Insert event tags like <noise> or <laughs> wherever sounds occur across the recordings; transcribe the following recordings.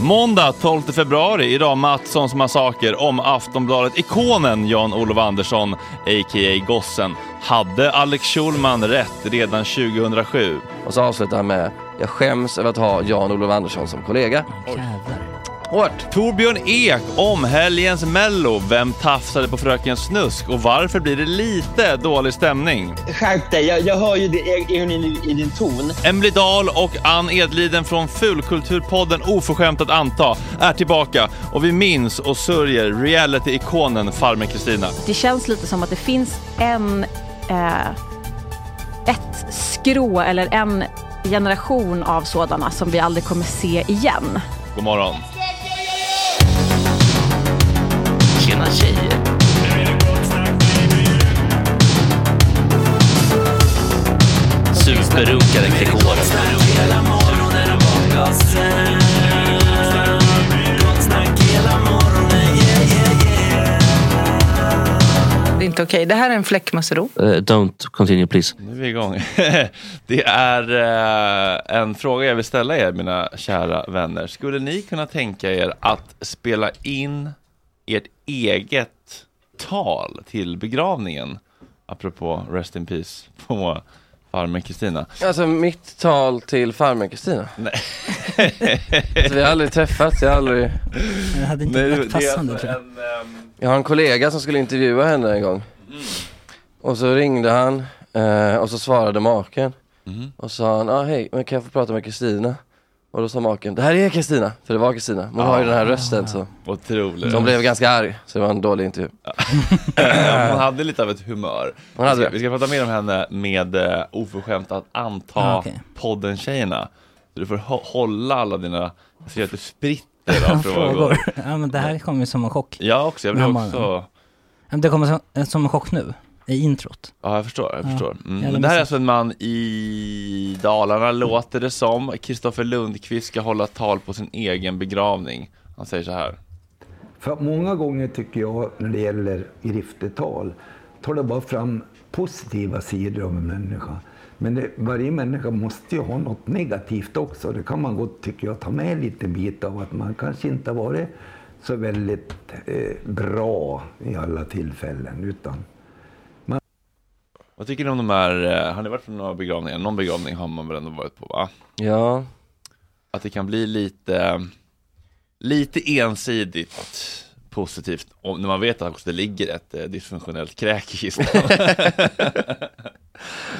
Måndag 12 februari, idag Mattssons massaker om Aftonbladet-ikonen Jan-Olof Andersson, a.k.a. Gossen. Hade Alex Schulman rätt redan 2007? Och så avslutar han med Jag skäms över att ha Jan-Olof Andersson som kollega. Jävlar. Hårt! Torbjörn Ek om helgens Mello. Vem tafsade på Fröken Snusk och varför blir det lite dålig stämning? Skärp dig, jag, jag hör ju det, ironin i, i din ton. Emily Dahl och Ann Edliden från Fulkulturpodden Oförskämt att anta är tillbaka och vi minns och sörjer reality-ikonen Farmen Kristina. Det känns lite som att det finns en, eh, ett skrå eller en generation av sådana som vi aldrig kommer se igen. God morgon. Tjena tjejer. Superrunkare Gregor. Det är inte okej. Det här är en fläckmussero. Uh, don't continue please. Nu är vi igång. <laughs> Det är eh, en fråga jag vill ställa er, mina kära vänner. Skulle ni kunna tänka er att spela in ert eget tal till begravningen? Apropå Rest in Peace på farmen Kristina. Alltså mitt tal till farmen Kristina. Nej. Alltså, vi har aldrig träffats, jag har aldrig... Det hade inte Nej, varit passande alltså tror jag. en, ehm, Jag har en kollega som skulle intervjua henne en gång. Och så ringde han eh, och så svarade maken. Mhm. Och sa han, ah, hej, men kan jag få prata med Kristina? Och då sa maken, det här är Kristina, för det var Kristina. Man har ju den här rösten så. Otroligt. Så hon blev ganska arg, så det var en dålig intervju. <laughs> Hon hade lite av ett humör. Hon hade vi, ska, vi ska prata mer om henne med uh, oförskämt att anta Ah, okej. podden-tjejerna. Du får hå- hålla alla dina, jag ser att du spritter av <laughs> frågor. Ja men det här kommer ju som en chock. Jag också, jag här också, Det kommer som, som en chock nu, i introt. ja jag förstår, jag Ja, förstår. Mm. Men det här är alltså en man i Dalarna, låter det som. Kristoffer Lundqvist ska hålla tal på sin egen begravning. Han säger så här. För att många gånger tycker jag när det gäller griftetal tar det bara fram positiva sidor av en människa. Men det, varje människa måste ju ha något negativt också. Det kan man gott, tycker jag, ta med en liten bit av att man kanske inte har varit så väldigt eh, bra i alla tillfällen. Utan Vad tycker ni om de här, eh, har ni varit på några begravningar? Någon begravning har man väl ändå varit på va? Ja, att det kan bli lite, lite ensidigt positivt om, när man vet att det ligger ett eh, dysfunktionellt kräk i kistan. <laughs> <laughs>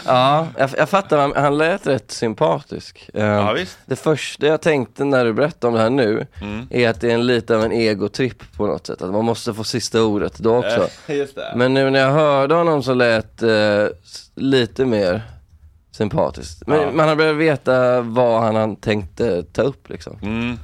ja jag, jag fattar, han, han lät rätt sympatisk. Eh, ja, visst. Det första jag tänkte när du berättade om det här nu, Mm. är att det är en lite av en egotripp på något sätt. Att man måste få sista ordet då också. Eh. Men nu när jag hörde honom så lät s- lite mer sympatiskt. Men Ja. man har börjat veta vad han, han tänkte ta upp liksom. Mm.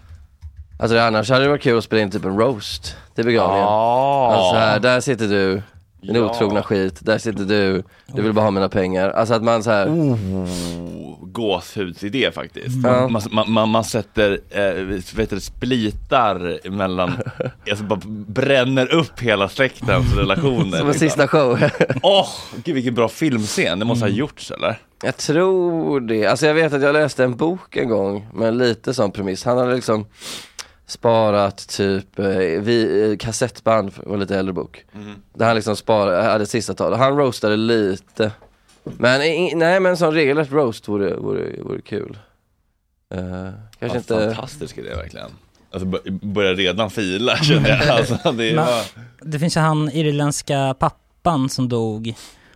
Alltså annars hade det varit kul att spela in typ en roast till begravningen. Ja. Alltså här, där sitter du, din Ja. otrogna skit, där sitter du, du vill bara ha mina pengar. Alltså att man så här, Oh, gåshudsidé faktiskt. Ja. Man, man, man, man sätter, eh, vet du, splitar mellan, <laughs> alltså bara bränner upp hela släktens relationer. som en sista show. <laughs> Åh, gud vilken bra filmscen, det måste ha gjorts eller? Jag tror det. Alltså jag vet att jag läste en bok en gång med lite sån premiss. Han hade liksom sparat typ eh, vi, eh, kassettband, var en lite äldre bok. Där han liksom sparade, hade sista talet. Han roastade lite. Men i- nej men som regelrätt roast vore, vore, vore kul. Eh, kanske Ja, inte... Fantastisk idé verkligen. Alltså bör- börjar redan fila känner jag. <laughs> Alltså, det är, Men-. Det finns ju han irländska pappan som dog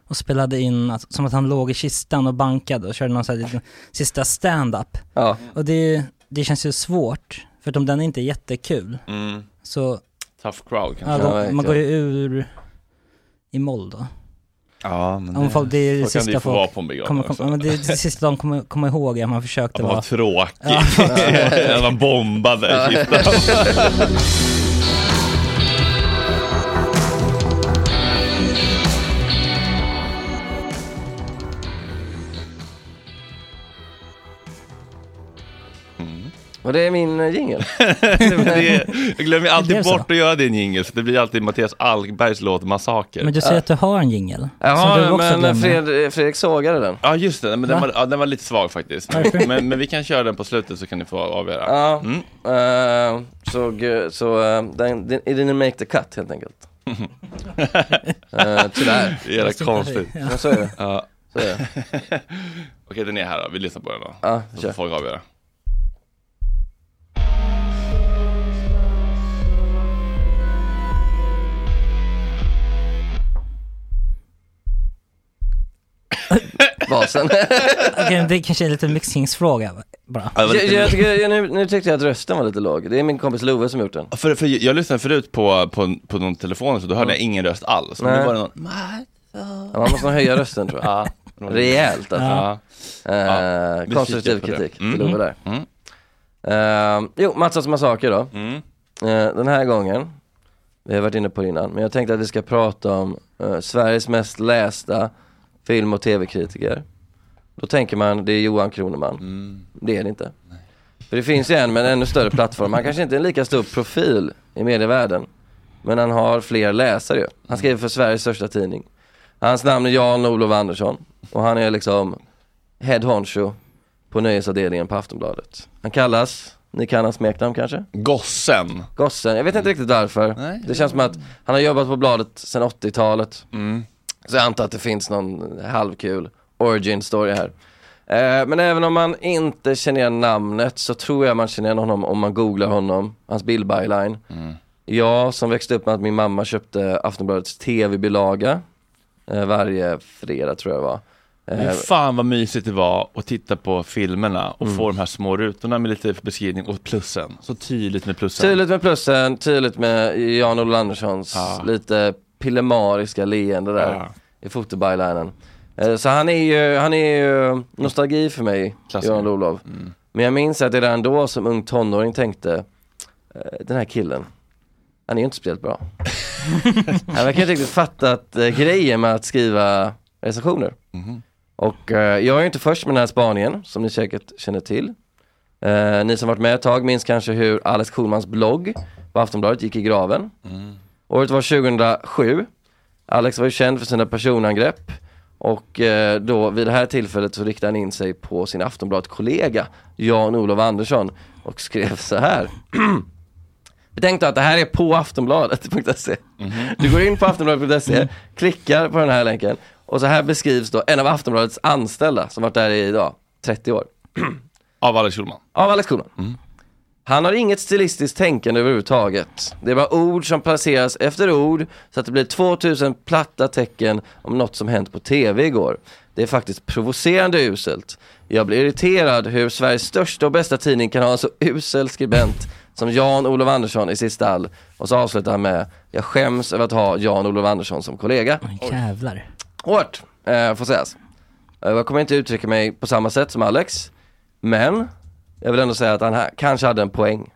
och spelade in att, som att han låg i kistan och bankade och körde någon sån här liten sista stand-up. Ja. Och det, det känns ju svårt, för att om den inte är jättekul mm, så, tough crowd ja, kanske. då, verkligen. man går ju ur i moll då. Ja, men Om folk, det är det så kan det ju sista få vara folk på en kommer, ja, men det är det sista de kommer komma ihåg, att man försökte Att man var vara... tråkig. <laughs> Att man bombade <laughs> <laughs> Och det är min uh, jingel. <laughs> <laughs> jag glömmer alltid bort att göra din jingel, så det blir alltid Mattias Alkbergs låt Massaker. Men du säger att du har en jingel. Jaha, också men. Fred, Fredrik sågade den. Ja just det, men den Va? var, ja, den var lite svag faktiskt. Men, men vi kan köra den på slutet så kan ni få avgöra. Ja, Mm. eh, så, g- så uh, den, den, it didn't make the cut helt enkelt. <laughs> Eh, tyvärr, Det är jävla konstigt. Ja. så är det. Ja. Så är det. Okej, den är här då. Vi lyssnar på den då. Ja, Så får folk avgöra. <laughs> Basen. <laughs> Okej, det kanske är lite mixingsfråga bara. Ja, jag, jag, tycker, jag, nu, nu tyckte jag att rösten var lite låg. Det är min kompis Love som gjort den. För, för jag lyssnade förut på, på, på någon telefon så då hörde jag ingen röst alls. Men nu var det någon... Ja, man måste höja rösten tror jag. Ja. rejält alltså. Ja. Eh, Ja, vi konstruktiv kritik Mm. till Ove där. Mm. Eh, jo, Matssons massaker då. Mm. Eh, den här gången, vi har varit inne på det innan, men jag tänkte att vi ska prata om eh, Sveriges mest lästa film och tv-kritiker. Då tänker man, det är Johan Kroneman. Mm. Det är det inte. För det finns ju en med en ännu större plattform. Han kanske inte är en lika stor profil i medievärlden. Men han har fler läsare ju. Han skriver för Sveriges största tidning. Hans namn är Jan-Olof Andersson. Och han är liksom head honcho på nöjesavdelningen på Aftonbladet. Han kallas, ni kan hans smeknamn kanske? Gossen. Gossen, jag vet inte riktigt varför. Nej. Det känns som att han har jobbat på bladet sedan 80-talet. Mm. Så jag antar att det finns någon halvkul origin story här. Eh, men även om man inte känner igen namnet så tror jag man känner igen honom om man googlar honom, hans bildbyline. Mm. Jag som växte upp med att min mamma köpte Aftonbladets tv-bilaga eh, varje fredag tror jag det var. Men Eh, fan vad mysigt det var att titta på filmerna och Mm. få de här små rutorna med lite beskrivning och plussen. Så tydligt med plussen. Tydligt med plussen, tydligt med Jan-Olof Anderssons Ja. lite pillemariska leende där Ja. i fotobylinen. Eh, Så han är ju, han är ju nostalgi för mig, Klassiker. Jan-Olof. Mm. Men jag minns att redan då som ung tonåring tänkte, eh, den här killen, han är ju inte speciellt bra. <laughs> han verkar inte riktigt fattat eh, grejen med att skriva recensioner. Mhm. Och eh, jag är ju inte först med den här spaningen, som ni säkert känner till. Eh, ni som varit med ett tag minns kanske hur Alex Schulmans blogg på Aftonbladet gick i graven. Året var 2007. Alex var ju känd för sina personangrepp. Och eh, då vid det här tillfället så riktade han in sig på sin Aftonbladet-kollega Jan-Olof Andersson och skrev så här. <clears throat> Betänk då att det här är på aftonbladet.se. Du går in på aftonbladet.se, klickar på den här länken och så här beskrivs då en av Aftonbladets anställda som varit där i idag, 30 år. Av Alex Schulman. Av Alex Schulman. Han har inget stilistiskt tänkande överhuvudtaget. Det är bara ord som placeras efter ord så att det blir 2000 platta tecken om något som hänt på tv igår. Det är faktiskt provocerande uselt. Jag blir irriterad hur Sveriges största och bästa tidning kan ha en så usel skribent som Jan-Olof Andersson i sitt stall. Och så avslutar han med, jag skäms över att ha Jan-Olof Andersson som kollega. Jävlar. Hårt, eh, får sägas. Eh, Jag kommer inte uttrycka mig på samma sätt som Alex, men jag vill ändå säga att han här kanske hade en poäng,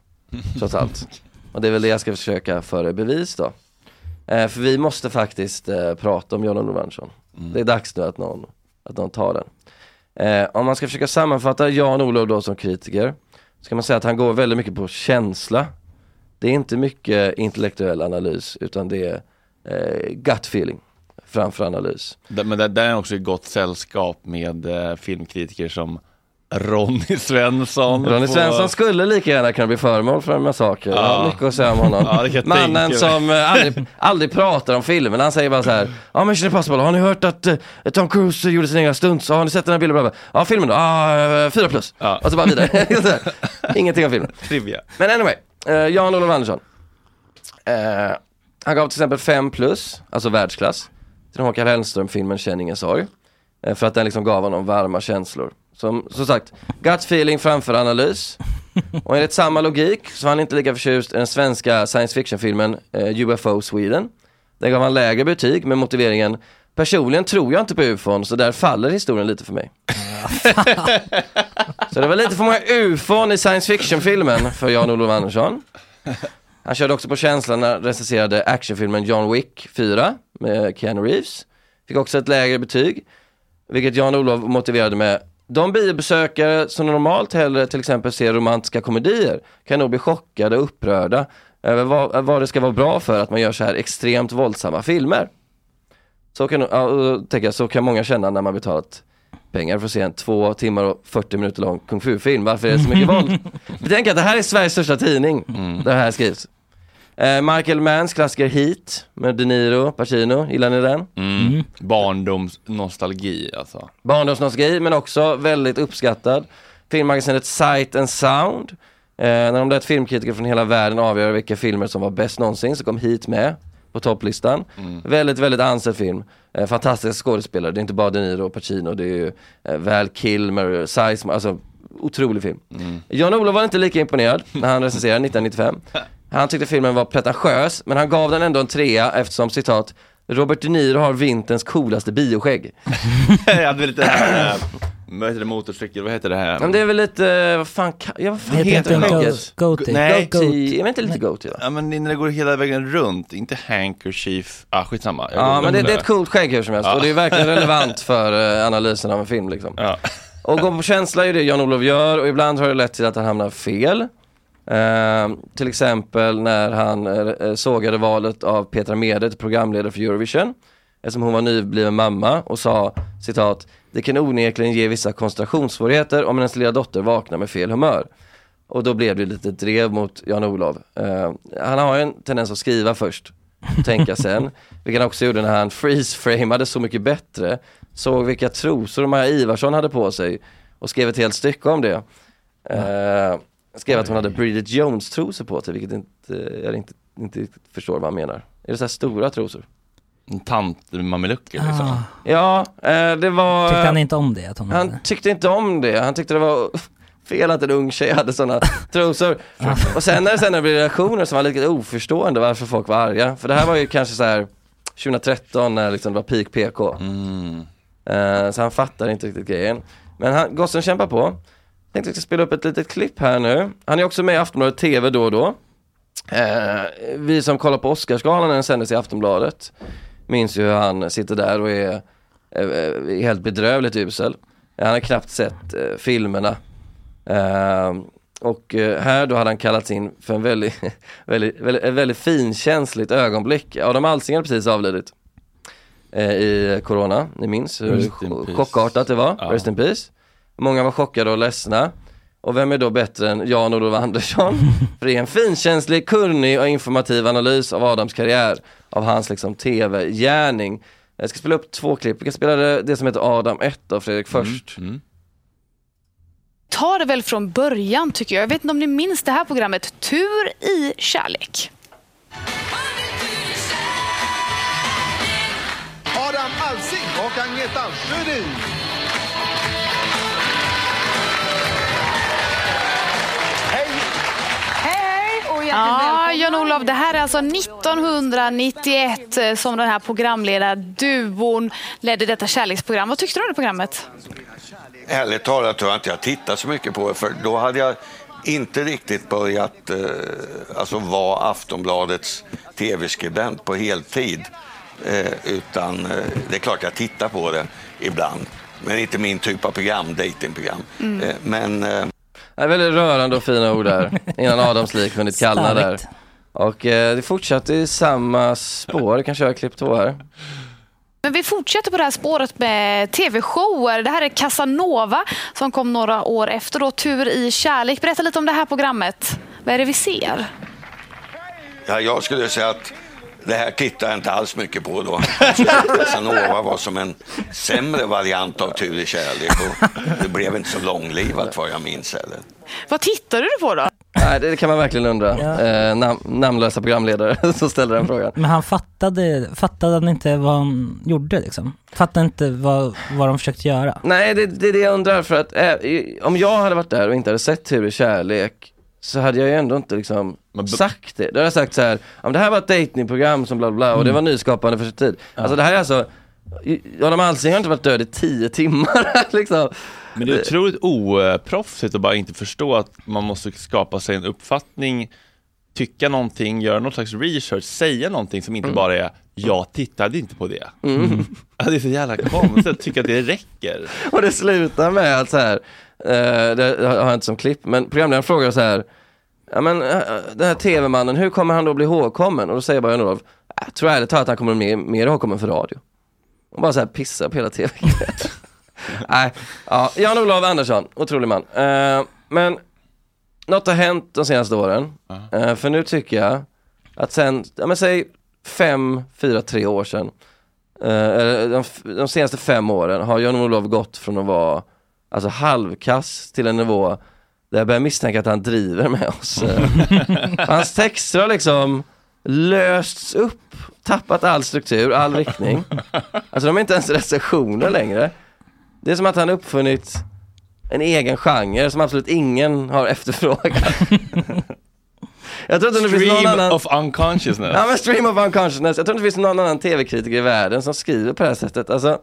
trots allt. <laughs> Och det är väl det jag ska försöka föra bevis då. Eh, för vi måste faktiskt eh, prata om Jan-Olof Andersson. Det är dags nu att någon, att någon tar den. Eh, om man ska försöka sammanfatta Jan-Olof då som kritiker, så kan man säga att han går väldigt mycket på känsla. Det är inte mycket intellektuell analys, utan det är eh, gut feeling framför analys. Men där, där är också i gott sällskap med eh, filmkritiker som Ronny Svensson. Ronny på- Svensson skulle lika gärna kunna bli föremål för en massaker. Jag har Ja. mycket att säga om honom. Ja, Mannen som eh, aldrig, aldrig pratar om filmen. Han säger bara så här. Ja men Mission Impossible, har ni hört att eh, Tom Cruise gjorde sina egna stunts? Har ni sett den här bilden? Ja filmen då? Ja, eh, fyra plus. Ja. Och så bara vidare. <laughs> Ingenting om filmen. Trivia. Men anyway, eh, Jan-Olof Andersson. Eh, han gav till exempel 5 plus, alltså världsklass, till Håkan Hellström-filmen Känn ingen sorg. För att den liksom gav honom varma känslor. Som, som sagt, gut feeling framför analys. Och enligt samma logik så var han inte lika förtjust i den svenska science fiction-filmen eh, UFO Sweden. Den gav han lägre betyg med motiveringen Personligen tror jag inte på ufon så där faller historien lite för mig. <laughs> så det var lite för många ufon i science fiction-filmen för Jan-Olof Andersson. Han körde också på känslan när han recenserade actionfilmen John Wick 4 med Keanu Reeves. Fick också ett lägre betyg, vilket Jan-Olof motiverade med de biobesökare som normalt hellre till exempel ser romantiska komedier kan nog bli chockade och upprörda över vad, vad det ska vara bra för att man gör så här extremt våldsamma filmer. Så kan, ja, så kan många känna när man betalat pengar för att se en två timmar och 40 minuter lång kung fu-film. Varför är det så mycket våld? <laughs> Betänk att det här är Sveriges största tidning, där det här skrivs. Eh, Michael Manns klassiker Heat med De Niro, Pacino, gillar ni den? Mm. Barndomsnostalgi alltså. Barndomsnostalgi men också väldigt uppskattad. Filmmagasinet Sight and Sound. Eh, när de lät filmkritiker från hela världen avgöra vilka filmer som var bäst någonsin så kom Heat med på topplistan. Väldigt, väldigt ansedd film. Eh, fantastiska skådespelare, det är inte bara De Niro och Pacino, det är ju eh, Val Kilmer, Sizemore, alltså otrolig film. Jan-Olof var inte lika imponerad när han recenserade <laughs> 1995. Han tyckte filmen var pretentiös, men han gav den ändå en trea eftersom citat Robert De Niro har vinterns coolaste bioskägg. <laughs> jag hade väl lite här, äh, vad heter det, motorcykel, vad heter det här? Men det är väl lite, vad fan, ja, vad fan Heter heter inte skägget? Go- Goatee? Nej. Goatee, är det inte lite goatee va? Ja men när det går hela vägen runt, inte handkerchief, ah skitsamma. Jag Ja men det, det är ett coolt skägg hur som helst Ja. och det är verkligen <laughs> relevant för eh, analysen av en film liksom. Ja. Och gå på känsla är det Jan-Olof gör och ibland har det lett till att han hamnar fel. Eh, till exempel när han eh, eh, sågade valet av Petra Mede till programledare för Eurovision. Eftersom hon var nybliven mamma och sa citat Det kan onekligen ge vissa koncentrationssvårigheter om ens lilla dotter vaknar med fel humör. Och då blev det lite drev mot Jan-Olov Eh, han har ju en tendens att skriva först, och tänka sen. <laughs> Vilket han också gjorde när han freeze-framade Så mycket bättre. Såg vilka trosor Maja Ivarsson hade på sig och skrev ett helt stycke om det. Eh, skrev att hon hade Bridget Jones trosor på sig, vilket inte, jag inte, inte riktigt förstår vad han menar. Är det så här stora trosor? Tant-mamelucker liksom. Ah, Ja, eh, det var... tyckte han inte om det? Att hon Han tyckte inte om det, han tyckte det var <laughs> fel att en ung tjej hade sådana <laughs> trosor. Och sen när det sen blev reaktioner som var lite oförstående varför folk var arga. För det här var ju kanske så här 2013 när liksom det var peak PK. Mm. Eh, så han fattar inte riktigt grejen. Men han, gossen kämpar på. Jag tänkte jag ska spela upp ett litet klipp här nu. Han är också med i Aftonbladet TV då och då. Eh, vi som kollar på Oscarsgalan när den sändes i Aftonbladet minns ju hur han sitter där och är, eh, eh, helt bedrövligt usel. Han har knappt sett eh, filmerna. Eh, och eh, här då hade han kallats in för en väldigt, <laughs> väldigt, väldigt, väldigt finkänsligt ögonblick. Adam Alsing hade precis avlidit eh, i Corona, ni minns hur chockartat det var, Ja. Rest in Peace. Många var chockade och ledsna. Och vem är då bättre än Jan-Olof Andersson? <laughs> För det är en finkänslig, kunnig och informativ analys av Adams karriär, av hans liksom tv-gärning. Jag ska spela upp två klipp, vi kan spela det, som heter Adam 1 av Fredrik först. Mm. Ta det väl från början tycker jag. Jag vet inte om ni minns det här programmet, Tur i kärlek. Adam Alsing och Agneta Sjödin. Ja, Jan-Olof, det här är alltså 1991 eh, som den här programledarduon ledde detta kärleksprogram. Vad tyckte du om det programmet? Ärligt talat tror jag inte jag tittat så mycket på det, för då hade jag inte riktigt börjat eh, alltså vara Aftonbladets tv-skribent på heltid. Eh, utan eh, det är klart jag tittar på det ibland. Men inte min typ av program, datingprogram. Mm. Eh, men eh, Det är väldigt rörande och fina ord där, <laughs> innan Adams lik hunnit kallna där. Och eh, det fortsatte i samma spår, jag kan köra klipp två här. Men vi fortsätter på det här spåret med tv-shower. Det här är Casanova som kom några år efter då, Tur i kärlek. Berätta lite om det här programmet. Vad är det vi ser? ja, jag skulle säga att det här tittar jag inte alls mycket på då. Casanova var som en sämre variant av Tur i kärlek och det blev inte så långlivat vad jag minns heller. Vad tittar du på då? Nej, det kan man verkligen undra. Eh, nam- namnlösa programledare <laughs> som ställer den frågan. Men han fattade, fattade han inte vad han gjorde liksom? Fattade inte vad, vad de försökte göra? Nej, det, det är det jag undrar för att eh, om jag hade varit där och inte hade sett Tur i kärlek så hade jag ju ändå inte liksom sagt det. Då hade jag sagt så här, om det här var ett dejtingprogram som bla bla och det var nyskapande för sin tid. Alltså det här är alltså, Adam Alsing har inte varit död i tio timmar <laughs> liksom. Men det är otroligt oproffsigt att bara inte förstå att man måste skapa sig en uppfattning, tycka någonting, göra någon slags research, säga någonting som inte Mm. bara är jag tittade inte på det. Mm. <laughs> Ja, det är så jävla konstigt att tycka att det räcker. <laughs> Och det slutar med att så här, det har jag inte som klipp, men programledaren frågar så här, ja men eh, den här tv-mannen, hur kommer han då bli ihågkommen? Och då säger bara Jan-Olof, jag tror ärligt talat att han kommer bli mer, ihågkommen för radio. Och bara så här pissar på hela tv <laughs> Nej, ja, Jan-Olof Andersson, otrolig man. Eh, men något har hänt de senaste åren. Eh, för nu tycker jag att sen, ja men säg fem, fyra, tre år sedan, eh, eller de, de senaste fem åren har Jan-Olof gått från att vara alltså halvkass till en nivå där jag börjar misstänka att han driver med oss. Eh, <laughs> Hans texter har liksom lösts upp, tappat all struktur, all riktning. Alltså de är inte ens recensioner längre. Det är som att han uppfunnit en egen genre som absolut ingen har efterfrågat. <laughs> Jag tror inte det finns någon Stream annan... of unconsciousness. Ja men stream of unconsciousness. Jag tror inte det finns någon annan tv-kritiker i världen som skriver på det här sättet. Alltså,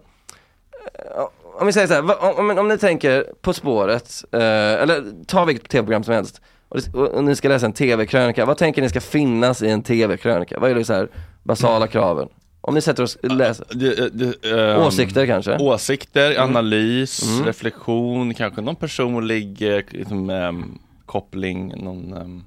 om vi säger så här, om, om, om ni tänker På spåret, eh, eller ta vilket tv-program som helst och, och, och ni ska läsa en tv-krönika, vad tänker ni ska finnas i en tv-krönika? Vad är det så här basala kraven? Om ni sätter oss läser. Det- det, ehm, Åsikter kanske? Åsikter, Mm. analys, Mm. reflektion, kanske någon personlig eh, liksom, ehm, koppling, någon um,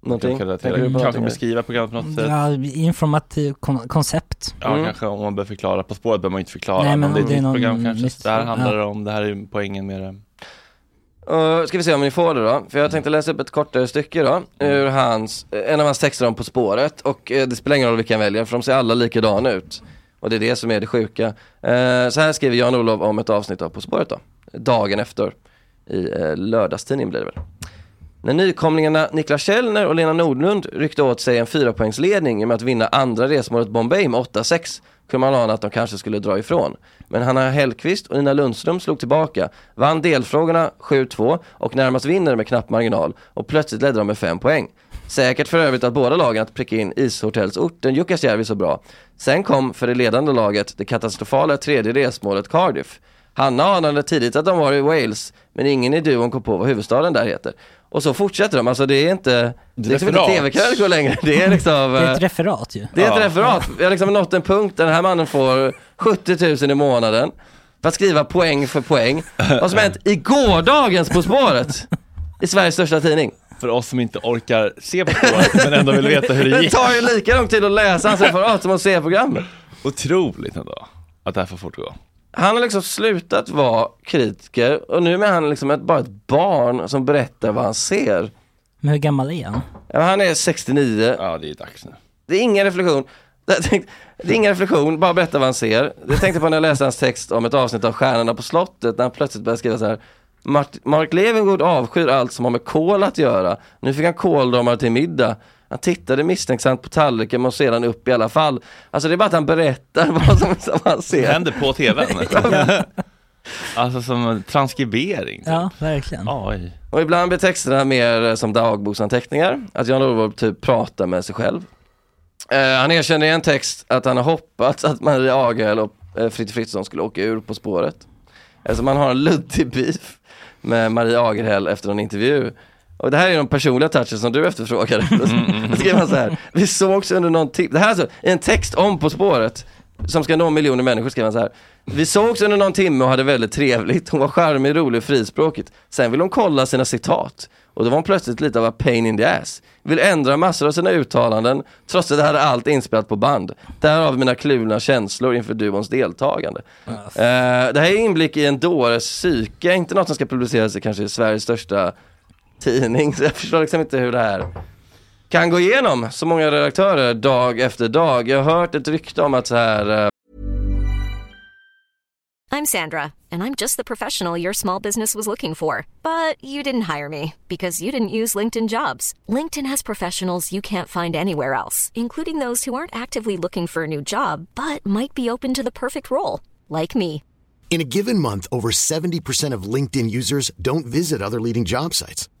Någonting? Kan på kanske någonting? beskriva programmet på något sätt. Ja, informativ kon- koncept. Ja, kanske om man behöver förklara. På spåret behöver man inte förklara. Nej, men om det är ett nytt program kanske. nytt- Så det här handlar ja. det om, det här är poängen med det. Uh, ska vi se om ni får det då, för jag tänkte läsa upp ett kortare stycke då, ur hans, eh, en av hans texter om På spåret och eh, det spelar ingen roll vilken jag väljer för de ser alla likadana ut. Och det är det som är det sjuka. Eh, så här skriver Jan-Olof om ett avsnitt av På spåret då, dagen efter i uh, lördagstidningen blir det väl. När nykomlingarna Niklas Källner och Lena Nordlund ryckte åt sig en fyrapoängsledning i och med att vinna andra resmålet Bombay med 8-6 kunde man ana att de kanske skulle dra ifrån. Men Hanna Hellqvist och Nina Lundström slog tillbaka, vann delfrågorna 7-2 och närmast vinner med knapp marginal och plötsligt ledde de med 5 poäng. Säkert för övrigt att båda lagen att pricka in ishotellsorten Jukkasjärvi så bra. Sen kom för det ledande laget det katastrofala tredje resmålet Cardiff. Hanna anade tidigt att de var i Wales, men ingen i duon kom på vad huvudstaden där heter. Och så fortsätter de, alltså det är inte, det är liksom inte tv-krönikor längre, det är liksom <laughs> Det är eh, ett referat ju. det är ett referat. Vi har liksom nått en punkt där den här mannen får 70 000 i månaden för att skriva poäng för poäng. Vad som hänt i gårdagens På spåret i Sveriges största tidning. För oss som inte orkar se på spåret men ändå vill veta hur det Det gick. tar ju lika lång tid att läsa hans referat som att se programmet. Otroligt ändå, att det här får fortgå. Han har liksom slutat vara kritiker och nu är han liksom ett, bara ett barn som berättar vad han ser. Men hur gammal är han? Ja, han är 69. Ja, det är dags nu. Det är ingen reflektion. Tänkte- Det är ingen reflektion, bara berätta vad han ser. Jag tänkte på när jag läste hans text om ett avsnitt av Stjärnorna på slottet, när han plötsligt började skriva så här. Mark Levengood avskyr allt som har med kol att göra. Nu fick han kåldolmar till middag. Han tittade misstänksamt på tallriken men sedan upp i alla fall. Alltså det är bara att han berättar <laughs> vad som, som han Det ser. händer på tvn. <laughs> alltså som transkribering. typ. Ja, verkligen. Oj. Och ibland blir texterna mer eh, som dagboksanteckningar, att Jan-Olof typ pratar med sig själv. Eh, han erkänner i en text att han har hoppats att Maria Agel och uh, Fritte Fritzson skulle åka ur På spåret. Alltså man har en luddig beef med Maria Agerhäll efter en intervju. Och det här är de personliga touchen som du efterfrågade. Då skriver han så här, vi sågs under någon timme, det här är alltså en text om På spåret som ska nå miljoner människor skriver han så här. Vi sågs under någon timme och hade väldigt trevligt. Hon var charmig, rolig och frispråkigt. Sen vill hon kolla sina citat. Och då var hon plötsligt lite av a pain in the ass. Vill ändra massor av sina uttalanden trots att det hade allt inspelat på band. Därav mina kluvna känslor inför duons deltagande. Eh, det här är inblick i en dåres psyke, inte något som ska publiceras i kanske Sveriges största tidning. Så jag förstår liksom inte hur det här kan gå igenom så många redaktörer dag efter dag. Jag har hört ett rykte om att så här eh, I'm Sandra, and I'm just the professional your small business was looking for. But you didn't hire me because you didn't use LinkedIn jobs. LinkedIn has professionals you can't find anywhere else, including those who aren't actively looking for a new job but might be open to the perfect role, like me. In a given month, over 70% of LinkedIn users don't visit other leading job sites.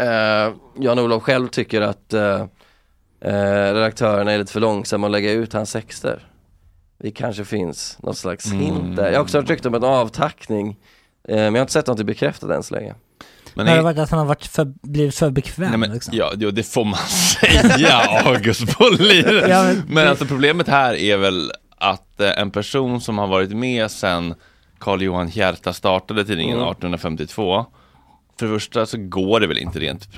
Eh, Jan-Olof själv tycker att eh, eh, redaktörerna är lite för långsamma att lägga ut hans texter. Det kanske finns något slags Mm. hint där. Jag har också hört rykte om en avtackning, eh, men jag har inte sett något bekräftat än så länge. Men har det varit att han har varit för, blivit för bekväm Nej, men, liksom? Ja, jo, det får man <laughs> säga, August Bolin. <laughs> Ja, men men- alltså problemet här är väl att eh, en person som har varit med sedan Karl Johan Hierta startade tidningen Mm. 1852 för det första så går det väl inte rent,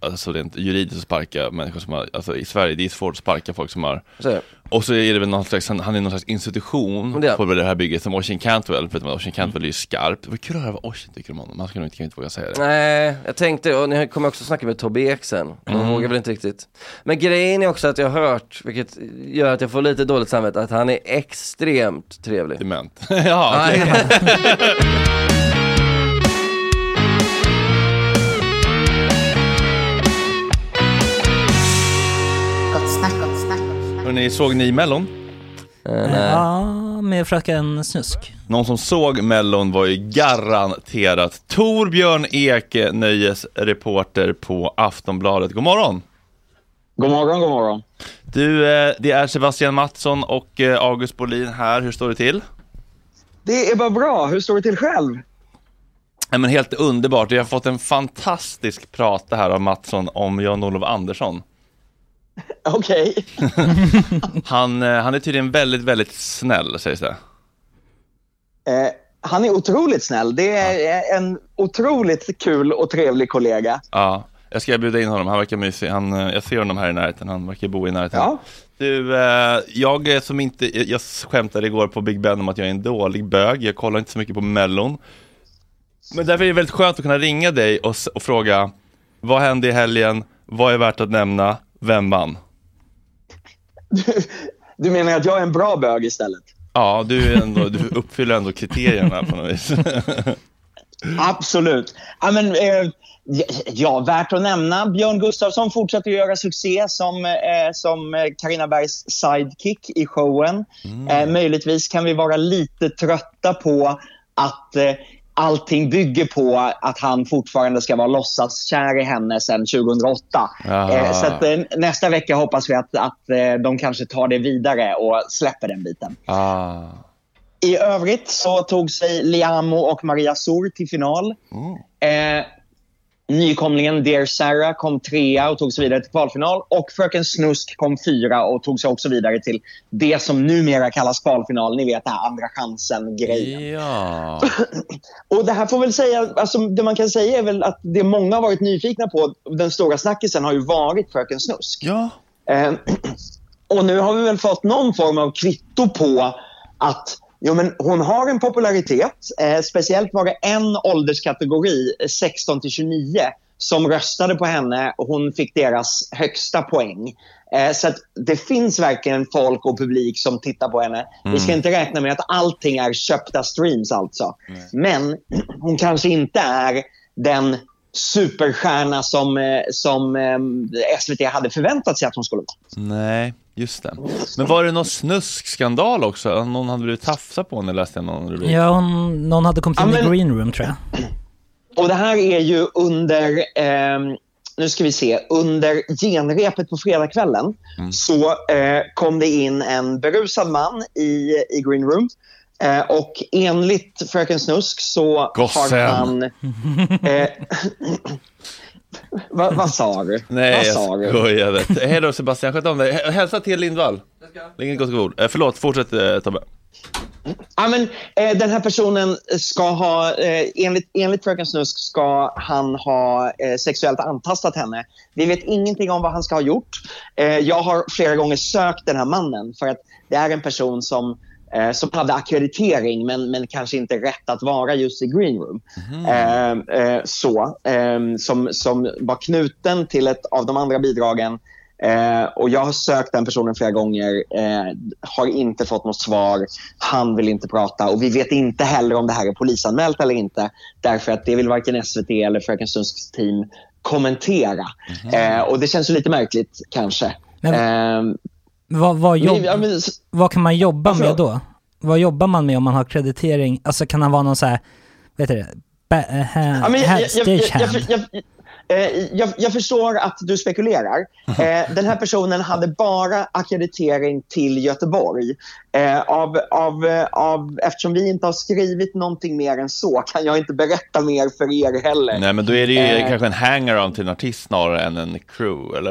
alltså rent juridiskt att sparka människor som har, alltså i Sverige, det är svårt att sparka folk som har Så och så är det väl någon slags, han, han är någon slags institution det på det här bygget som Oisin Cantwell, förutom att Oisin Cantwell är ju skarp. Det var kul att höra vad Oisin tycker om honom, han skulle nog inte, inte våga säga det. Nej, jag tänkte, och ni kommer också snacka med Tobbe Ek sen. De Mm. vågar väl inte riktigt. Men grejen är också att jag har hört, vilket gör att jag får lite dåligt samvete, att han är extremt trevlig. Dement. <laughs> ja, <laughs> Hörrni, såg ni Mellon? Ja, med Fröken Snusk. Någon som såg Mellon var ju garanterat Torbjörn Eke, nöjesreporter på Aftonbladet. God morgon! God morgon, god morgon. Du, eh, det är Sebastian Mattsson och eh, August Bolin här. Hur står det till? Det är bara bra. Hur står det till själv? Ja, men helt underbart. Vi har fått en fantastisk prata här av Mattsson om Jan-Olof Andersson. <laughs> Okej. <laughs> Han, eh, han är tydligen väldigt, väldigt snäll, sägs det. Eh, han är otroligt snäll. Det är en otroligt kul och trevlig kollega. Ja, jag ska bjuda in honom. Han verkar mysig. Han, eh, jag ser honom här i närheten. Han verkar bo i närheten. Ja. Du, eh, jag som inte, jag skämtade igår på Big Ben om att jag är en dålig bög. Jag kollar inte så mycket på Mellon. Men därför är det väldigt skönt att kunna ringa dig och, och fråga Vad hände i helgen? Vad är värt att nämna? Vem vann? <laughs> Du menar att jag är en bra bög istället? Ja, du, är ändå, du uppfyller ändå kriterierna på något vis. <laughs> Absolut. Ja, men, eh, ja, värt att nämna. Björn Gustafsson fortsätter att göra succé som, eh, som eh, Carina Bergs sidekick i showen. Eh, möjligtvis kan vi vara lite trötta på att eh, allting bygger på att han fortfarande ska vara låtsaskär i henne sedan 2008. Jaha. Eh, så att, eh, nästa vecka hoppas vi att, att eh, de kanske tar det vidare och släpper den biten. ah. I övrigt så tog sig Liamo och Maria Sor till final. Eh, nykomlingen Dear Sarah kom trea och tog sig vidare till kvalfinal. Och Fröken Snusk kom fyra och tog sig också vidare till det som numera kallas kvalfinal. Ni vet det här andra chansen-grejen. Ja. <clears throat> Och det här får väl säga, alltså det man kan säga är väl att det många har varit nyfikna på, den stora snackisen har ju varit Fröken Snusk. Ja. Eh, <clears throat> och nu har vi väl fått någon form av kvitto på att jo, men hon har en popularitet. Eh, speciellt var det en ålderskategori, eh, 16 till 29, som röstade på henne och hon fick deras högsta poäng. Eh, så det finns verkligen folk och publik som tittar på henne. Vi ska Mm. inte räkna med att allting är köpta streams alltså. Men <clears throat> hon kanske inte är den superstjärna som, eh, som eh, SVT hade förväntat sig att hon skulle vara. Nej, just det. Men var det någon snuskskandal också? Någon hade blivit tafsad på henne läste jag någon rubrik. Ja, hon, någon hade kommit in Ja, i men- green room tror jag. <clears throat> Och det här är ju under, ehm, nu ska vi se, under genrepet på fredagskvällen så eh, kom det in en berusad man i, i green room. Eh, och enligt Fröken Snusk så Gossen. har han... Eh, <laughs> vad, vad sa du? Nej, jag sa du? skojade. Hej då Sebastian, sköt om dig. Hälsa till Lindvall. Lägg gott ord. Eh, förlåt, fortsätt eh, Tobbe. Ja, men, eh, den här personen ska ha, eh, enligt, enligt Fröken Snusk ska han ha eh, sexuellt antastat henne. Vi vet ingenting om vad han ska ha gjort. Eh, jag har flera gånger sökt den här mannen för att det är en person som eh, som hade akkreditering men, men kanske inte rätt att vara just i green room. Eh, eh, så, eh, som, som var knuten till ett av de andra bidragen Eh, och jag har sökt den personen flera gånger, eh, har inte fått något svar. Han vill inte prata och vi vet inte heller om det här är polisanmält eller inte. Därför att det vill varken SVT eller Fröken Sunsks team kommentera. Eh, och det känns lite märkligt kanske. Men- Eh, Vad, vad, jobb, ja, men- vad kan man jobba Varför med då? Vad jobbar man med om man har kreditering? Alltså kan han vara någon så här, vet du det, ba, uh, Ja, men jag, jag, jag? Jag, jag, eh, jag, jag förstår att du spekulerar. Eh, den här personen hade bara akkreditering till Göteborg. Eh, av, av, av, eftersom vi inte har skrivit någonting mer än så kan jag inte berätta mer för er heller. Nej, men då är det ju Eh. kanske en hangaround till en artist snarare än en crew, eller?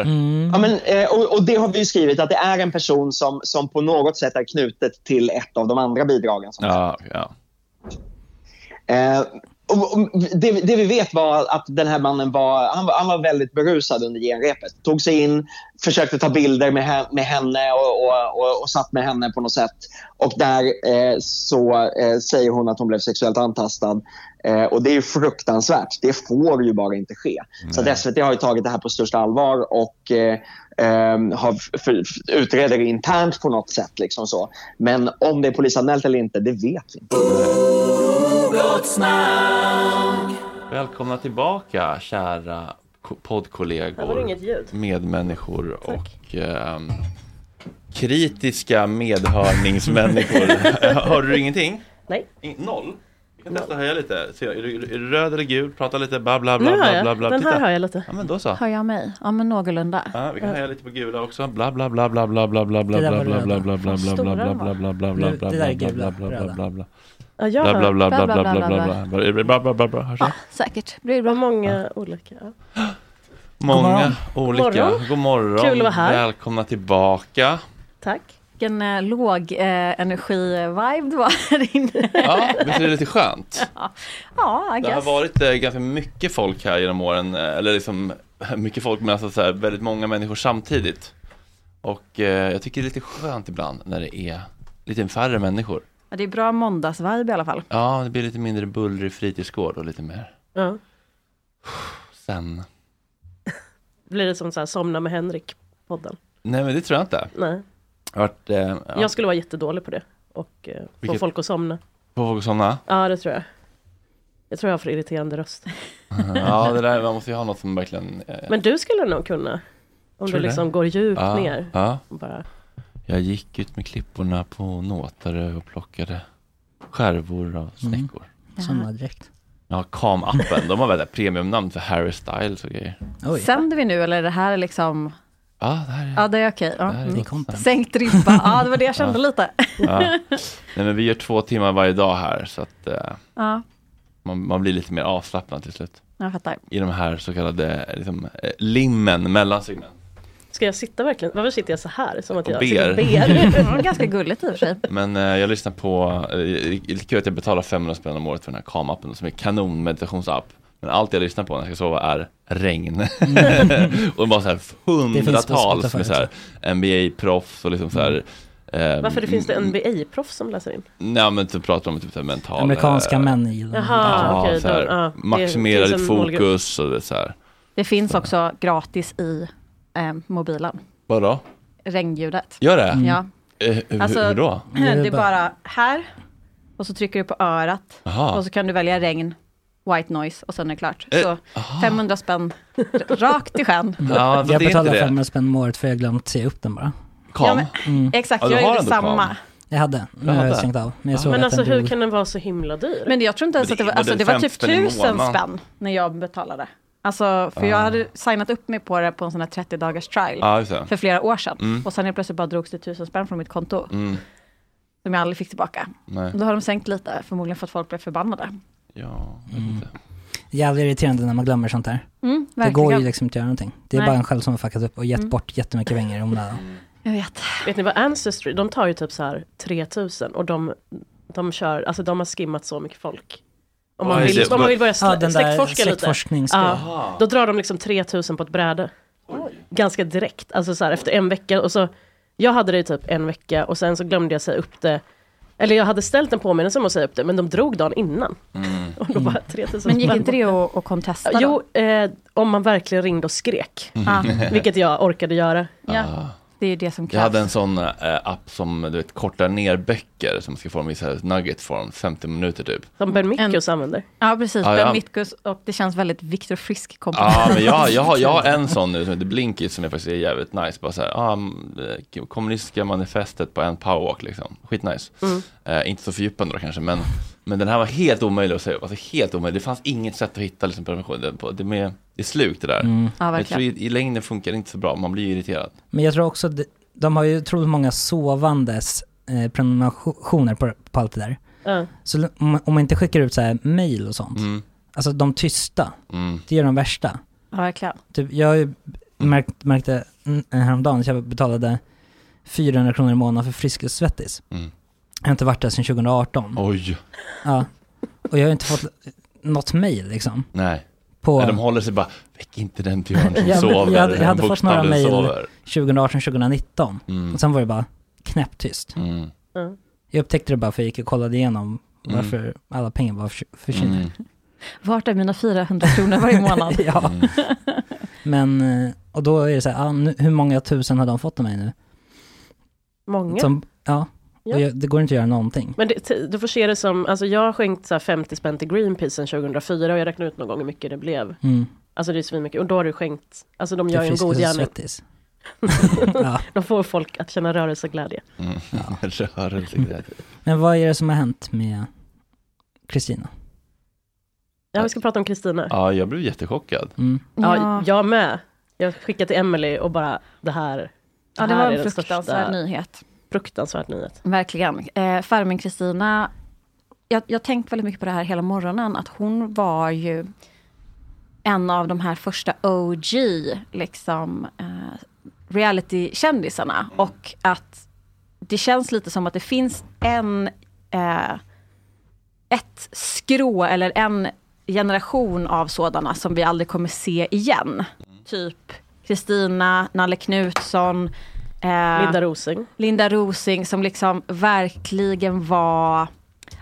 Ja, men, och, och det har vi skrivit, att det är en person som, som på något sätt är knutet till ett av de andra bidragen. Som Ja, ja. Eh, och, och det, det vi vet var att den här mannen var, han var, han var väldigt berusad under genrepet. Tog sig in, försökte ta bilder med, med henne och, och, och, och satt med henne på något sätt. Och där eh, så eh, säger hon att hon blev sexuellt antastad. Eh, och det är fruktansvärt. Det får ju bara inte ske. Så att SVT har ju tagit det här på största allvar och eh, eh, har utreder det internt på något sätt. Liksom så. Men om det är polisanmält eller inte, det vet vi inte. Välkomna tillbaka, kära poddkollegor, medmänniskor och ehm, kritiska medhörningsmänniskor. Hörde du ingenting? Nej. In- noll? Vi kan testa höja lite. Se, är, du, är du röd eller gul? Prata lite, bla bla bla Nu hör bla jag. bla bla. Den här hör jag lite. Ja men då så. Hör jag mig? Ja, men någorlunda. Ja, vi kan höja lite på gula också. Bla bla bla bla bla bla bla bla Det där bla var bla röda. bla bla bla Vad bla bla stora bla de bla var. bla bla bla Nu, bla det där är bla gula, bla bla röda. bla bla. Ja, jag Bla bla bla bla Bla, bla bla, bla bla, bla bla. Är det Bla bla bla bla. Hörs det? Säkert. Blir det bra? Många olika. ja. <gasps> Många God olika. morgon. God morgon. Kul att vara här. Välkomna tillbaka. Tack. Vilken eh, låg eh, energi-vibe det var här inne. <laughs> Ja, visst är det lite skönt? <laughs> Ja, I Det har varit eh, ganska mycket folk här genom åren, eh, eller liksom <laughs> mycket folk men alltså så här, väldigt många människor samtidigt. Och eh, jag tycker det är lite skönt ibland när det är lite färre människor. Ja, Det är bra måndagsvibe i alla fall. Ja, det blir lite mindre bullrig fritidsgård och lite mer Ja. sen. Blir det som så här, Somna med Henrik-podden? Nej men det tror jag inte. Nej. Jag varit, eh, ja, Jag skulle vara jättedålig på det. Och eh, få Vilket- folk att somna. Får folk somna? Ja, det tror jag. Jag tror jag har för irriterande röst. <laughs> Ja, det där, man måste ju ha något som verkligen eh, Men du skulle nog kunna. Om Tror du du liksom det? går djupt Ja, ner. ja. Och bara, Jag gick ut med klipporna på Nåtare och plockade skärvor av snäckor. Sommardräkt. Ja, Kam-appen, de har väl ett premiumnamn för Harry Styles och grejer. Sänder vi nu eller är det här här Ja, det här är... Ja, det är okej. Ja. Är Mm. Sänkt ribba. Ja, det var det jag kände Ja. lite. Ja. Nej, men vi gör två timmar varje dag här så att eh, Ja, man, man blir lite mer avslappnad till slut. jag fattar. I de här så kallade liksom, eh, limmen mellan segment. Ska jag sitta verkligen? Varför sitter jag så här? Som att jag ber. ber. <laughs> Ganska gulligt i och för sig. Men eh, jag lyssnar på, eh, det är kul att jag betalar 500 spänn om året för den här Kam-appen som är kanon meditationsapp. Men allt jag lyssnar på när jag ska sova är regn. <laughs> och bara så här hundratals med så här NBA-proffs och liksom så här eh, Varför det finns det NBA-proffs som läser in? Nej men typ pratar om typ så mental Amerikanska eh, män gillar den. Jaha, Ja, okej. så här, då- ja, det maximera ditt målgrupp. fokus och det så här. Det finns också gratis i eh, mobilen. Vadå? Regnljudet. Gör det? Ja. Eh, hur, Alltså, hur då? <clears throat> Det är bara här och så trycker du på örat Aha. och så kan du välja regn, white noise och sen är det klart. Eh, Så 500 spänn <laughs> rakt i sjön. Ja, jag betalar det. 500 spänn om året för jag glömt se upp den bara. Kam? Ja, men, Mm. Exakt, Ja, du jag gjorde samma. Jag hade, nu har jag stängt av. Men jag såg Men alltså hur drog. kan den vara så himla dyr? Men jag tror inte ens att det var, det- alltså, det var typ 50 i tusen spänn när jag betalade. Alltså, för jag Ah. hade signat upp mig på det på en sån här 30 dagars trial det. för flera år sedan. Mm. Och sen helt plötsligt bara drogs det tusen spänn från mitt konto. Mm. Som jag aldrig fick tillbaka. Nej. Då har de sänkt lite, förmodligen för att folk blev förbannade. Ja, jag Mm. Jävligt irriterande när man glömmer sånt där. Mm, det går ju liksom inte att göra någonting. Det är Nej. bara en själv som har fuckat upp och gett Mm. bort jättemycket pengar i onödan. Jag vet. Vet ni vad Ancestry, de tar ju typ så här 3000 och de, de kör, alltså de har skimmat så mycket folk. Om man Oj, vill, om man vill börja Ja, den släktforska lite. Ja, då drar de liksom 3000 på ett bräde. Ganska direkt, alltså så här efter en vecka. Och så, jag hade det i typ en vecka och sen så glömde jag säga upp det. Eller jag hade ställt en påminnelse om att säga upp det, men de drog dagen innan. Mm. <laughs> Och då bara 3000 Men gick inte det att, att contesta då? Jo, eh, om man verkligen ringde och skrek. Ah. Vilket jag orkade göra. Ja, Ah. Det är det som Jag krävs. hade en sån eh, app som du vet, kortar ner böcker som ska få dem i så här nugget form, 50 minuter typ. Som Ben Mickus använder. Ja, precis. Ja, Ben ja. Mitkus och det känns väldigt Viktor Frisk komponent. Ja, men jag, jag, har, jag har <laughs> en sån nu som heter Blinkit som jag faktiskt är jävligt nice. Bara så här, ah, mm, eh, kommunistiska manifestet på en powerwalk liksom. Skitnice. Mm. Eh, inte så fördjupande då kanske, men Men den här var helt omöjlig att säga upp, alltså helt omöjlig. Det fanns inget sätt att hitta liksom, prenumerationen på. Det, med, det är slut det där. Mm. Ja, jag tror i, i längden funkar det inte så bra, man blir irriterad. Men jag tror också, att det- de har ju otroligt många sovandes eh, prenumerationer på, på allt det där. Ja. Så om, om man inte skickar ut så här mail och sånt, Mm. alltså de tysta, Mm. det är de värsta. Ja, verkligen. Typ, jag har ju märkt, märkte mm, häromdagen att jag betalade 400 kronor i månaden för Friskis Svettis. Mm. Jag har inte varit där sedan 2018. Oj. Ja. Och jag har inte fått något mail liksom. Nej. På- Nej, de håller sig bara, väck inte den björn som <laughs> Ja, men sover. jag hade, jag hade fått några mail sover. 2018-2019. Mm. Och sen var det bara knäpptyst. Mm. Mm. Jag upptäckte det bara för jag gick och kollade igenom Mm. varför alla pengar bara förs- försvinner. Mm. Vart är mina 400 kronor varje <laughs> månad? ja. Men, eh, och då är det så här, ah, nu, hur många tusen har de fått av mig nu? Många. Som, ja, Ja. och jag, det går inte att göra någonting. Men det, du får se det som, alltså jag har skänkt så här 50 spänn till Greenpeace sedan 2004 och jag räknade ut någon gång hur mycket det blev. Mm. Alltså det är svinmycket, och då har du skänkt, alltså de gör ju en god gärning. <laughs> Ja. De får folk att känna rörelseglädje. Mm. <laughs> Rörelseglädje. Men vad är det som har hänt med Kristina? Ja, vi ska prata om Kristina. Ja, jag blev jättechockad. Mm. Ja, Ja. jag med. Jag skickade till Emily och bara, det här, Ja, det här var är en den fruktansvärd största- nyhet. Fruktansvärd nyhet. Verkligen. Eh, Farmen-Kristina, jag jag har tänkt väldigt mycket på det här hela morgonen, att hon var ju en av de här första OG, liksom, eh, reality-kändisarna. Och att det känns lite som att det finns en, eh, ett skrå eller en generation av sådana som vi aldrig kommer se igen. Typ Kristina, Nalle Knutsson, eh, Linda Rosing. Linda Rosing som liksom verkligen var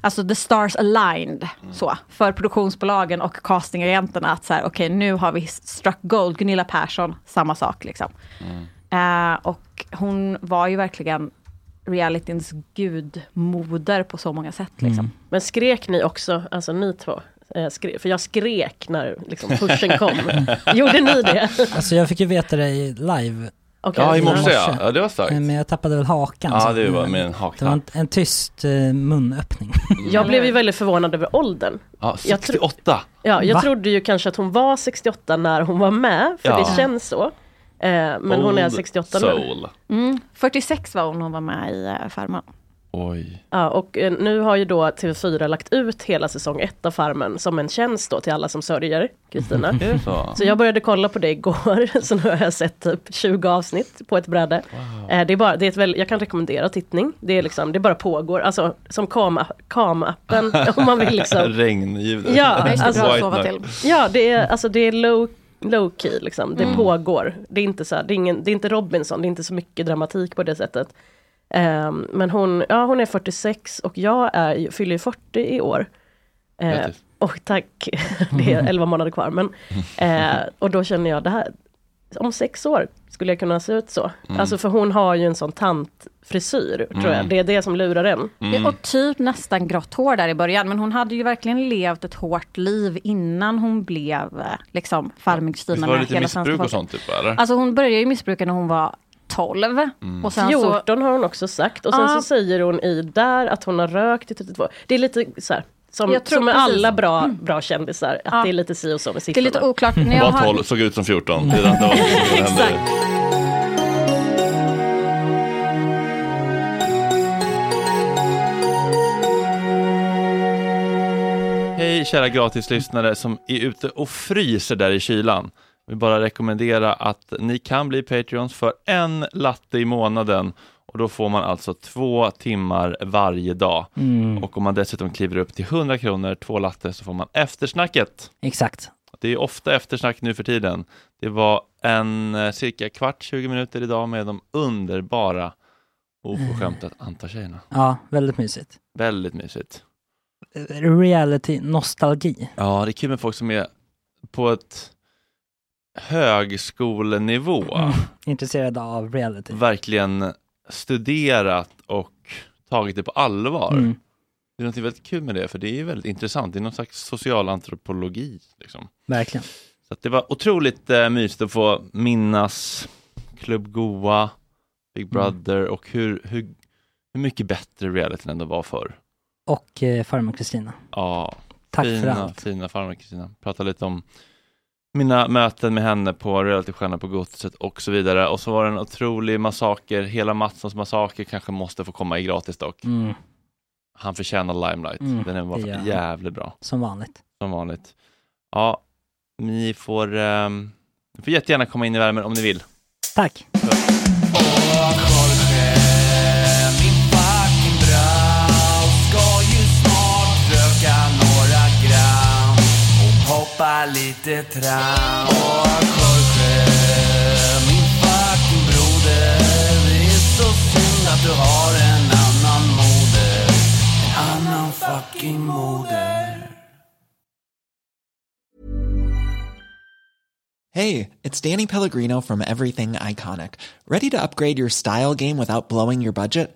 Alltså the stars aligned så, för produktionsbolagen och castingagenterna att så här, okej nu har vi struck gold, Gunilla Persson, samma sak liksom. Eh, och hon var ju verkligen realityns gudmoder på så många sätt liksom. Men skrek ni också, alltså ni två? Eh, skre- för jag skrek när liksom, pushen kom. <laughs> Gjorde ni det? Alltså jag fick ju veta det i live. Okej. Ja, i morse ja. Ja, det var starkt. Men jag tappade väl hakan. Ja, så- det var med en Det var en, en tyst eh, munöppning. <laughs> Jag blev ju väldigt förvånad över åldern. Ja, Jag tro- 68. Ja, jag Va? trodde ju kanske att hon var 68 när hon var med, för Ja. det känns så. Eh, men hon är Old 68 nu. soul. Mm, 46 var hon när hon var med i uh, Farmen. Oj. Ja, och eh, nu har ju då TV4 lagt ut hela säsong ett av Farmen som en tjänst då till alla som sörjer Kristina. <laughs> Så? Så jag började kolla på det igår, <laughs> så nu har jag sett typ 20 avsnitt på ett bräde. Eh, det är bara, det är ett väl, jag kan rekommendera tittning, det, är liksom, det bara pågår, alltså som kam- kam-appen <laughs> om man vill liksom. Regnljudet. Ja, alltså. Ja, det är, alltså, det är low, low key liksom. Det Mm. pågår. Det är, inte så här, det, är ingen, det är inte Robinson, det är inte så mycket dramatik på det sättet. Ehm, men hon, ja, hon är 46 och jag är, fyller ju 40 i år. Grattis. och tack, <laughs> det är 11 månader kvar. Men, eh, och då känner jag det här, om sex år skulle jag kunna se ut så. Mm. Alltså för hon har ju en sån tantfrisyr, tror jag. Mm. Det är det som lurar en. Mm. Och typ nästan grått hår där i början, men hon hade ju verkligen levt ett hårt liv innan hon blev eh, liksom Farmen-Kristina Visst var det lite missbruk och sånt typ eller? Alltså hon började ju missbruka när hon var 12. Mm. Och sen så, 14 har hon också sagt och sen Ja. så säger hon i där att hon har rökt i 32. Det är lite så här, som, Jag tror som med precis. alla bra, bra kändisar, att Ja. det är lite si och så med det är siffrorna. lite oklart. När jag Var har, 12, såg ut som 14. Det är det som <laughs> hände. Exakt. Hej kära gratislyssnare som är ute och fryser där i kylan. Vill bara rekommendera att ni kan bli Patreons för en latte i månaden och då får man alltså två timmar varje dag. Mm. Och om man dessutom kliver upp till 100 kronor, två latte, så får man eftersnacket. Exakt. Det är ofta eftersnack nu för tiden. Det var en eh, cirka kvart, 20 minuter idag med de underbara oförskämta antar-tjejerna. Ja, väldigt mysigt. Väldigt mysigt. Reality-nostalgi. Ja, det är kul med folk som är på ett högskolenivå Mm. Intresserade av reality. verkligen studerat och tagit det på allvar. Mm. Det är något väldigt kul med det, för det är väldigt intressant. Det är någon slags socialantropologi. Liksom. Verkligen. Så det var otroligt eh, mysigt att få minnas Club Goa, Big Mm. Brother och hur, hur, hur mycket bättre realityn ändå var förr. och eh, farmor Kristina. Ja, Tack för fina, allt. Fina farmor Kristina. Prata lite om mina möten med henne på Realitystjärna på Godset och så vidare. Och så var det en otrolig massaker. Hela Mattssons massaker kanske måste få komma i gratis dock. Mm. Han förtjänar Limelight. Mm, Den är var jävligt bra. Som vanligt. Som vanligt. Ja, ni får, um, ni får jättegärna komma in i värmen om ni vill. Tack. Och lite tram. Åh, Jorge, min fucking broder. Det är så synd att du har en annan moder. En annan fucking moder. Hey, it's Danny Pellegrino from Everything Iconic. Ready to upgrade your style game without blowing your budget?